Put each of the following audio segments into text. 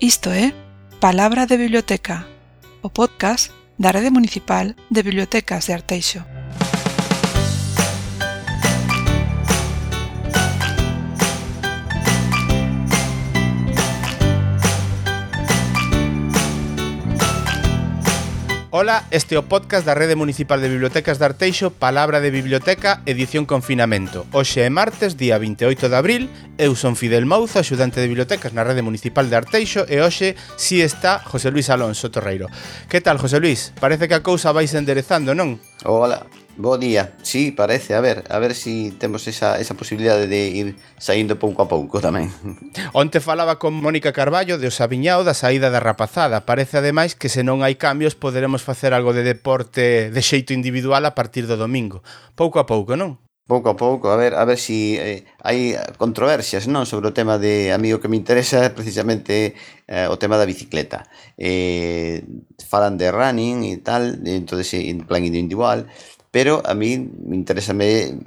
Isto é Palabra de Biblioteca, o podcast da Rede Municipal de Bibliotecas de Arteixo. Ola, este o podcast da Rede Municipal de Bibliotecas de Arteixo Palabra de Biblioteca, edición confinamento Hoxe é martes, día 28 de abril Eu son Fidel Mouza, axudante de bibliotecas na Rede Municipal de Arteixo E hoxe si está José Luis Alonso Torreiro Que tal, José Luis? Parece que a cousa vais enderezando, non? Hola, Bo día. Sí, parece, a ver, a ver si temos esa, esa posibilidade de ir saindo pouco a pouco tamén. Onte falaba con Mónica Carballo de Osaviñao da saída da rapazada. Parece ademais que se non hai cambios poderemos facer algo de deporte de xeito individual a partir do domingo. Pouco a pouco, non? Pouco a pouco, a ver, a ver si eh, hai controversias, non, sobre o tema de a mí o que me interesa é precisamente eh, o tema da bicicleta. Eh, falan de running e tal, entonces en plan individual, pero a mí interésame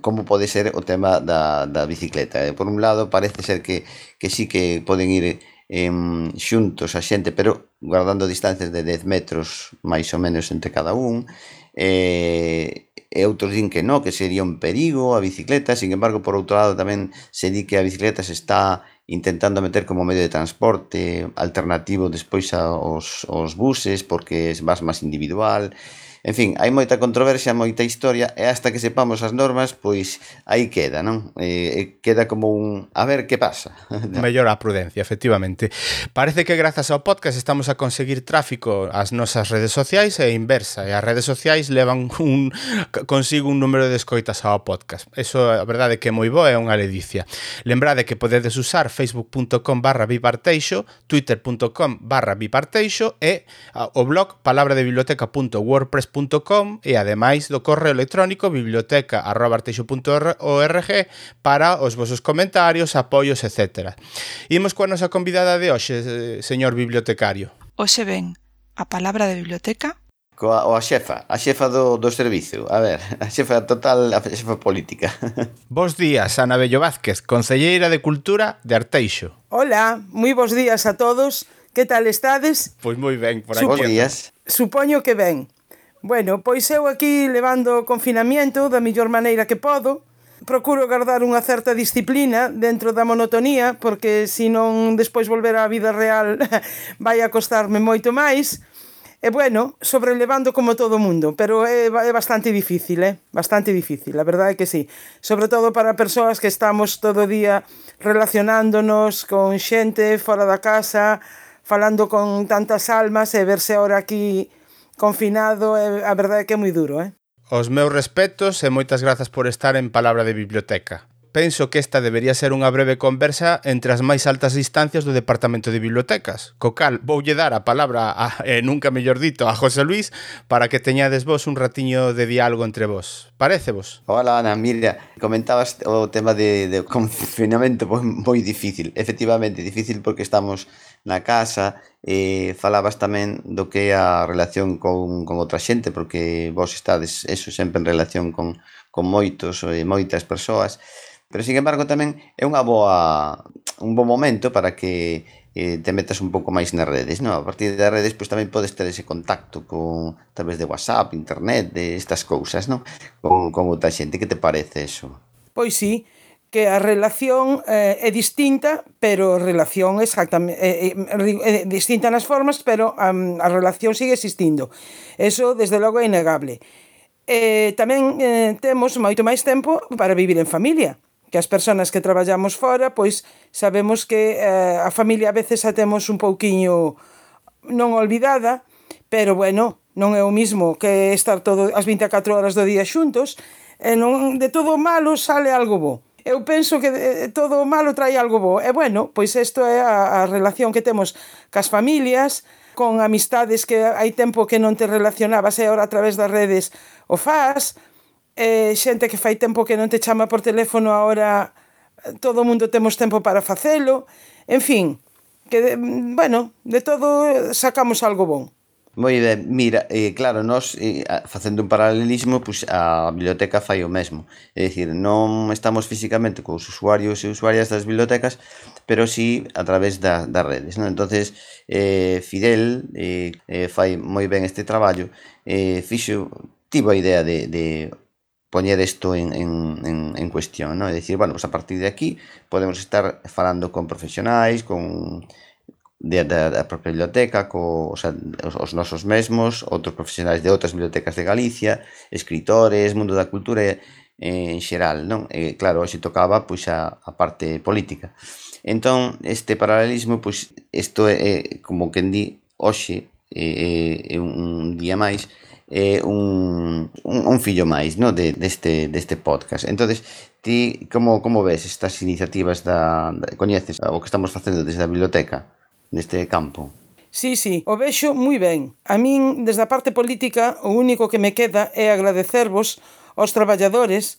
como pode ser o tema da, da bicicleta. Eh, por un lado, parece ser que, que sí que poden ir em, xuntos a xente, pero guardando distancias de 10 metros máis ou menos entre cada un. Eh, e outros din que no, que sería un perigo a bicicleta, sin embargo, por outro lado tamén se di que a bicicleta se está intentando meter como medio de transporte alternativo despois aos, aos buses, porque vas máis individual, e En fin, hai moita controversia, moita historia e hasta que sepamos as normas, pois aí queda, non? Eh, queda como un a ver que pasa. Mellor a prudencia, efectivamente. Parece que grazas ao podcast estamos a conseguir tráfico ás nosas redes sociais e inversa, e as redes sociais levan un consigo un número de escoitas ao podcast. Eso a verdade que é moi boa, é unha ledicia. Lembrade que podedes usar facebook.com barra biparteixo, twitter.com barra biparteixo e o blog palabradebiblioteca.wordpress bibliotecas.com e ademais do correo electrónico biblioteca.arteixo.org para os vosos comentarios, apoios, etc. Imos coa nosa convidada de hoxe, eh, señor bibliotecario. Hoxe ben, a palabra de biblioteca coa, o a xefa, a xefa do, do servicio, a ver, a xefa total, a xefa política. Bos días, Ana Bello Vázquez, Concelleira de Cultura de Arteixo. Hola, moi bos días a todos, que tal estades? Pois moi ben, por aquí. Bos días. Supoño que ben. Bueno, pois eu aquí levando o confinamiento da mellor maneira que podo, procuro guardar unha certa disciplina dentro da monotonía, porque se non despois volver á vida real vai a costarme moito máis. E bueno, sobrelevando como todo mundo, pero é, é bastante difícil, é? Eh? Bastante difícil, a verdade é que sí. Sobre todo para persoas que estamos todo o día relacionándonos con xente fora da casa, falando con tantas almas e verse ahora aquí confinado, é, a verdade é que é moi duro, eh? Os meus respetos e moitas grazas por estar en Palabra de Biblioteca penso que esta debería ser unha breve conversa entre as máis altas distancias do Departamento de Bibliotecas, co cal voulle dar a palabra, a, eh, nunca mellor dito, a José Luis para que teñades vos un ratiño de diálogo entre vos. Parece vos? Hola, Ana, mira, comentabas o tema de, de confinamento pois, moi difícil, efectivamente, difícil porque estamos na casa, eh, falabas tamén do que é a relación con, con outra xente, porque vos estades eso sempre en relación con, con moitos e moitas persoas, pero sin embargo tamén é unha boa un bo momento para que eh, te metas un pouco máis nas redes, non? A partir das redes pois tamén podes ter ese contacto con tal vez de WhatsApp, internet, de estas cousas, non? Con, con outra xente, que te parece eso? Pois sí, que a relación eh, é distinta, pero relación exactamente eh, eh, é, é, é distinta nas formas, pero um, a relación sigue existindo. Eso desde logo é innegable eh, tamén eh, temos moito máis tempo para vivir en familia que as persoas que traballamos fora, pois sabemos que eh, a familia a veces a temos un pouquiño non olvidada, pero bueno, non é o mismo que estar todo as 24 horas do día xuntos, e non de todo o malo sale algo bo. Eu penso que eh, todo o malo trae algo bo. E bueno, pois isto é a, a relación que temos cas familias, con amistades que hai tempo que non te relacionabas e agora a través das redes o faz, eh, xente que fai tempo que non te chama por teléfono agora eh, todo o mundo temos tempo para facelo, en fin, que, mm, bueno, de todo eh, sacamos algo bon. Moi ben, mira, eh, claro, nós eh, facendo un paralelismo, pois a biblioteca fai o mesmo. É dicir, non estamos físicamente cos usuarios e usuarias das bibliotecas, pero sí a través da, das redes. Non? entonces eh, Fidel eh, eh, fai moi ben este traballo, eh, fixo, tivo a idea de, de poñer isto en, en, en, en cuestión, Non? É dicir, bueno, pues a partir de aquí podemos estar falando con profesionais, con de, da, da propia biblioteca, co, o sea, os, os nosos mesmos, outros profesionais de outras bibliotecas de Galicia, escritores, mundo da cultura eh, en xeral, non? E, claro, hoxe tocaba pois, a, a parte política. Entón, este paralelismo, pois, isto é, como que di, hoxe é, é un día máis, é un, un, un fillo máis no? de, deste, deste podcast. entonces ti como, como ves estas iniciativas da, da coñeces o que estamos facendo desde a biblioteca? neste campo? Sí, sí, o vexo moi ben. A min, desde a parte política, o único que me queda é agradecervos aos traballadores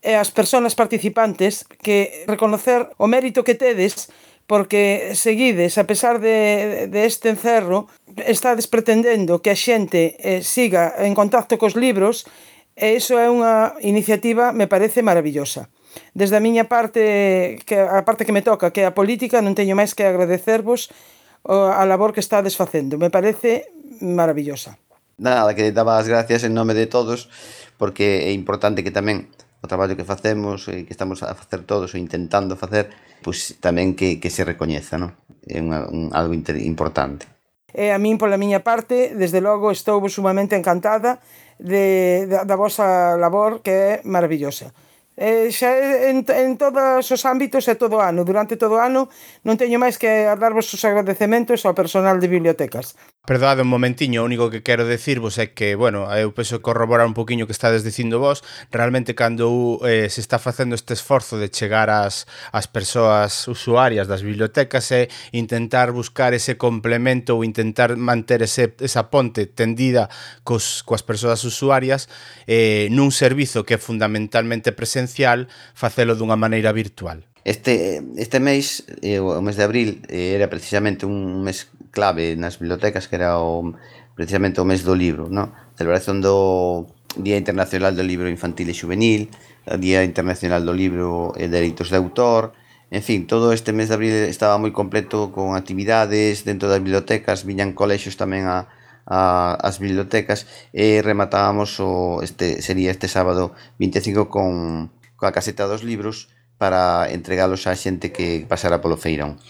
e ás persoas participantes que reconocer o mérito que tedes porque seguides, a pesar de, de este encerro, estades pretendendo que a xente eh, siga en contacto cos libros e iso é unha iniciativa, me parece, maravillosa. Desde a miña parte, que a parte que me toca, que é a política, non teño máis que agradecervos a labor que estades facendo. Me parece maravillosa. Nada, que daba as gracias en nome de todos, porque é importante que tamén o traballo que facemos e que estamos a facer todos ou intentando facer, pois tamén que, que se recoñeza, non? É unha, un, algo inter, importante. E a min, pola miña parte, desde logo estou sumamente encantada de, da, da vosa labor que é maravillosa. Eh, xa en, en todos os ámbitos e todo o ano, durante todo o ano non teño máis que darvos os agradecementos ao personal de bibliotecas. Perdoade un momentiño, o único que quero decirvos é que, bueno, eu penso corroborar un poquinho que estades dicindo vos, realmente cando eh, se está facendo este esforzo de chegar ás, ás persoas usuarias das bibliotecas é intentar buscar ese complemento ou intentar manter ese, esa ponte tendida cos, coas persoas usuarias eh, nun servizo que é fundamentalmente presencial, facelo dunha maneira virtual. Este, este mes, eh, o mes de abril, eh, era precisamente un mes clave nas bibliotecas que era o, precisamente o mes do libro, no? Celebración do Día Internacional do Libro Infantil e Juvenil, Día Internacional do Libro e Dereitos de Autor, en fin, todo este mes de abril estaba moi completo con actividades dentro das bibliotecas, viñan colexios tamén a, a, as bibliotecas e rematábamos o este sería este sábado 25 con coa caseta dos libros para entregalos á xente que pasara polo feirón.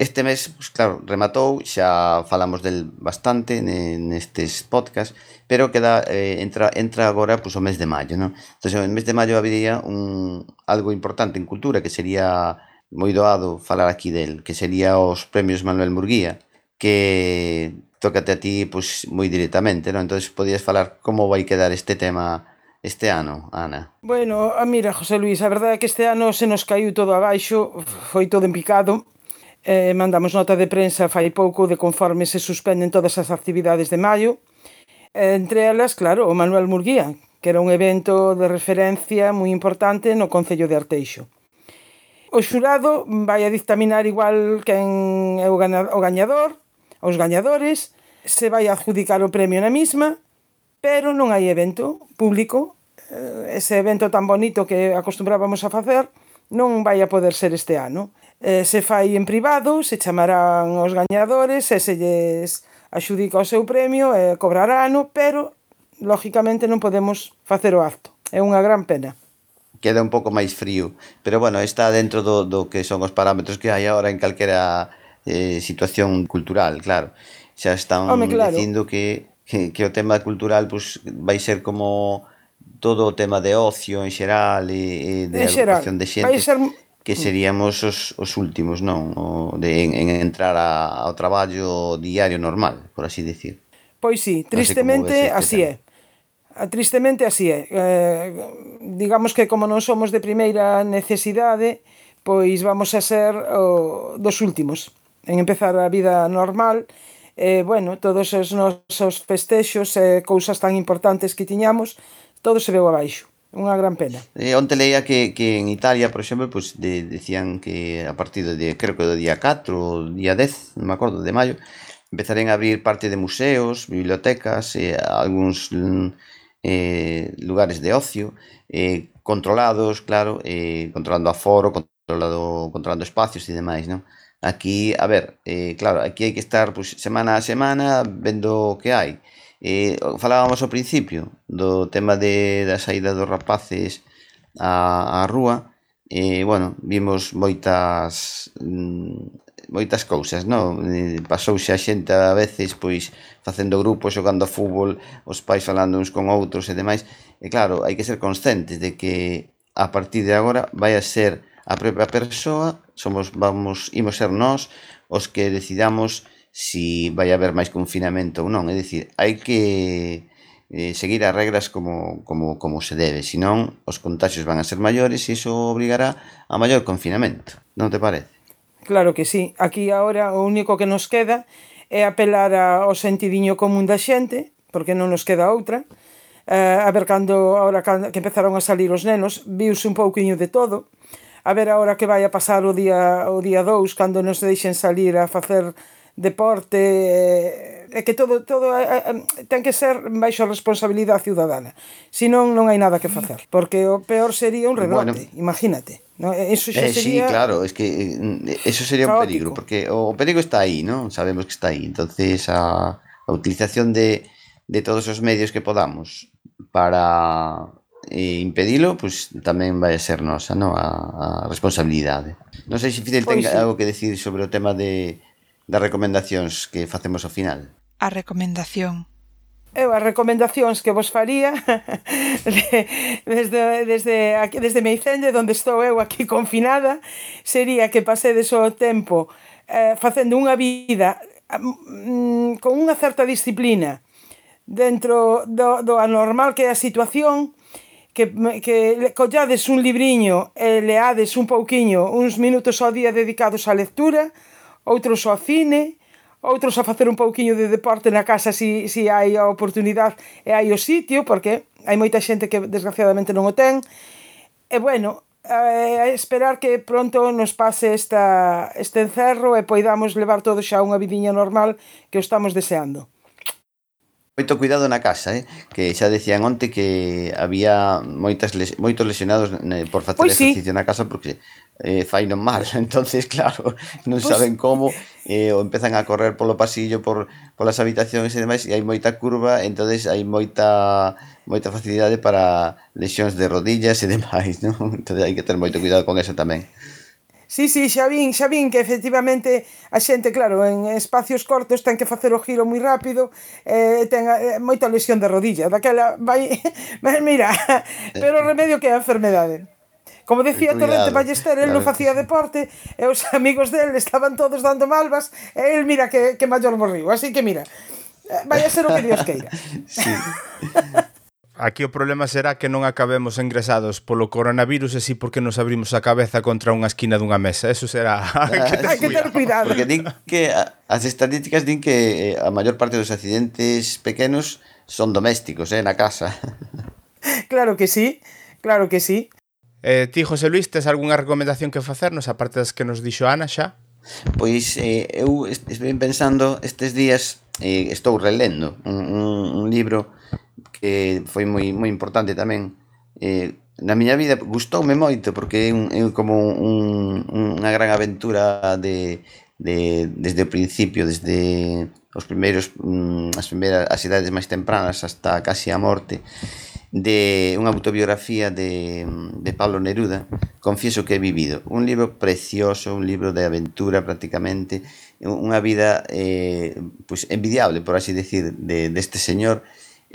Este mes, pues, claro, rematou, xa falamos del bastante nestes podcast, pero queda eh, entra entra agora pues, o mes de maio, non? Entón, o mes de maio habería un algo importante en cultura que sería moi doado falar aquí del, que sería os premios Manuel Murguía, que tócate a ti pues, moi directamente, non? Entonces, podías falar como vai quedar este tema este ano, Ana? Bueno, ah, mira, José Luis, a verdade é que este ano se nos caiu todo abaixo, foi todo en picado. Eh, mandamos nota de prensa fai pouco de conforme se suspenden todas as actividades de maio. Eh, entre elas, claro, o Manuel Murguía, que era un evento de referencia moi importante no Concello de Arteixo. O xurado vai a dictaminar igual quen é o, o gañador, os gañadores, se vai adjudicar o premio na mesma, pero non hai evento público. Eh, ese evento tan bonito que acostumbrábamos a facer non vai a poder ser este ano. Eh, se fai en privado, se chamarán os gañadores, e se lles axudica o seu premio, eh, e cobrarán, pero, lógicamente, non podemos facer o acto. É unha gran pena queda un pouco máis frío, pero bueno, está dentro do, do que son os parámetros que hai agora en calquera eh, situación cultural, claro. Xa están Home, claro. dicindo que que, que o tema cultural pues, vai ser como todo o tema de ocio en xeral e, e de en xeral, de xente ser... que mm. seríamos os, os últimos, non? O de, en, en entrar a, ao traballo diario normal, por así dicir. Pois sí, tristemente no así é. Tristemente así é. Eh, digamos que como non somos de primeira necesidade, pois vamos a ser o, dos últimos en empezar a vida normal e eh, bueno, todos os nosos festexos e eh, cousas tan importantes que tiñamos, todo se veu abaixo. Unha gran pena. Eh, onte leía que, que en Italia, por exemplo, pues, de, decían que a partir de, creo que do día 4 ou día 10, non me acordo, de maio, empezarán a abrir parte de museos, bibliotecas, eh, algúns mm, eh, lugares de ocio, eh, controlados, claro, eh, controlando aforo, controlado, controlando espacios e demais, non? Aquí, a ver, eh, claro, aquí hai que estar pues, semana a semana vendo o que hai. Eh, falábamos ao principio do tema de, da saída dos rapaces á, á rúa. Eh, bueno, vimos moitas mm, moitas cousas, non? Eh, pasouse a xente a veces pois facendo grupos, xogando fútbol, os pais falando uns con outros e demais. E claro, hai que ser conscientes de que a partir de agora vai a ser a propia persoa, somos vamos imos ser nós os que decidamos si vai haber máis confinamento ou non, é dicir, hai que eh, seguir as regras como, como, como se debe, senón os contagios van a ser maiores e iso obrigará a maior confinamento, non te parece? Claro que sí, aquí agora o único que nos queda é apelar ao sentidiño común da xente, porque non nos queda outra, eh, a ver cando, ahora que empezaron a salir os nenos, viuse un pouquiño de todo, a ver agora que vai a pasar o día o día 2 cando nos deixen salir a facer deporte eh, é que todo todo eh, eh, ten que ser baixo a responsabilidade ciudadana. Si non non hai nada que facer, porque o peor sería un rebrote, bueno. imagínate. No, eso xa eh, sería... Sí, claro, es que mm, eso sería caótico. un peligro, porque o peligro está aí, ¿no? Sabemos que está aí. Entonces a, a utilización de de todos os medios que podamos para e impedilo, pois tamén vai a ser nosa, non? A, a responsabilidade. Non sei se Fidel pois ten sí. algo que decir sobre o tema de das recomendacións que facemos ao final. A recomendación eu as recomendacións que vos faría desde, desde, aquí, desde Meicende, onde estou eu aquí confinada, sería que pasedes o tempo eh, facendo unha vida mm, con unha certa disciplina dentro do, do anormal que é a situación, que, que collades un libriño e leades un pouquiño, uns minutos ao día dedicados á lectura, outros ao cine, outros a facer un pouquiño de deporte na casa se si, si hai a oportunidade e hai o sitio, porque hai moita xente que desgraciadamente non o ten. E bueno, eh, esperar que pronto nos pase esta, este encerro e poidamos levar todo xa unha vidiña normal que o estamos deseando moito cuidado na casa, eh? que xa decían onte que había moitas les, moitos lesionados eh, por facer pois exercicio sí. na casa porque eh, fainon mal, entonces claro, non pois... saben como eh, ou empezan a correr polo pasillo por polas habitacións e demais e hai moita curva, entonces hai moita moita facilidade para lesións de rodillas e demais, non? Entonces hai que ter moito cuidado con eso tamén. Sí, sí, xa vin, xa vin que efectivamente a xente, claro, en espacios cortos ten que facer o giro moi rápido, eh, ten eh, moita lesión de rodilla, daquela vai, mira, pero o remedio que é a enfermedade. Como decía Cuidado, Torrente Ballester, el claro. non facía deporte, e os amigos del estaban todos dando malvas, e el mira que, que maior morriu, así que mira, eh, vai a ser o que Dios queira. sí. Aquí o problema será que non acabemos ingresados polo coronavirus e si porque nos abrimos a cabeza contra unha esquina dunha mesa. Eso será... Hai ah, que ter cuidado. Porque din que as estadísticas din que eh, a maior parte dos accidentes pequenos son domésticos, eh, na casa. Claro que sí, claro que sí. Eh, ti, José Luis, tes algunha recomendación que facernos, aparte das que nos dixo Ana xa? Pois eh, eu estive pensando estes días, eh, estou relendo un, un, un libro que foi moi, moi importante tamén. Eh, na miña vida gustoume moito porque é, un, é como un, unha gran aventura de, de, desde o principio, desde os primeiros mm, as primeiras as idades máis tempranas hasta casi a morte de unha autobiografía de, de Pablo Neruda confieso que he vivido. Un libro precioso, un libro de aventura prácticamente unha vida eh, pues, envidiable, por así decir de, deste de señor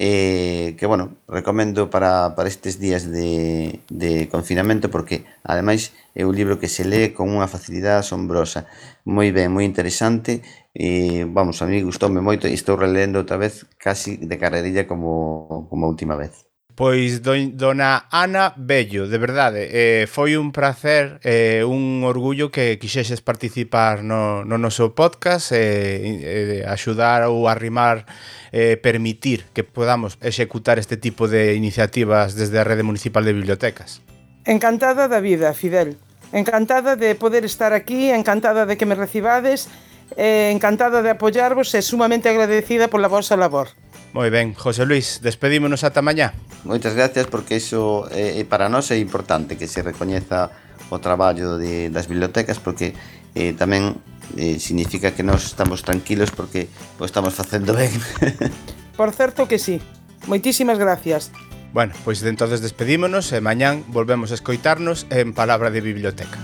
eh, que, bueno, recomendo para, para estes días de, de confinamento porque, ademais, é un libro que se lee con unha facilidade asombrosa. Moi ben, moi interesante. E, vamos, a mí gustoume moito e estou relendo outra vez casi de carrerilla como, como a última vez. Pois dona Ana Bello, de verdade, eh, foi un placer, eh, un orgullo que quixeses participar no, no noso podcast eh, eh, axudar ou arrimar eh, permitir que podamos executar este tipo de iniciativas desde a Rede Municipal de Bibliotecas. Encantada da vida, Fidel. Encantada de poder estar aquí, encantada de que me recibades, eh, encantada de apoyarvos e sumamente agradecida pola vosa labor. Moi ben, José Luis, despedímonos ata mañá. Moitas gracias porque iso eh, eh, para nós é importante que se recoñeza o traballo de, das bibliotecas porque eh, tamén eh, significa que nós estamos tranquilos porque o estamos facendo ben. Por certo que sí. Moitísimas gracias. Bueno, pois entonces despedímonos e mañán volvemos a escoitarnos en Palabra de Biblioteca.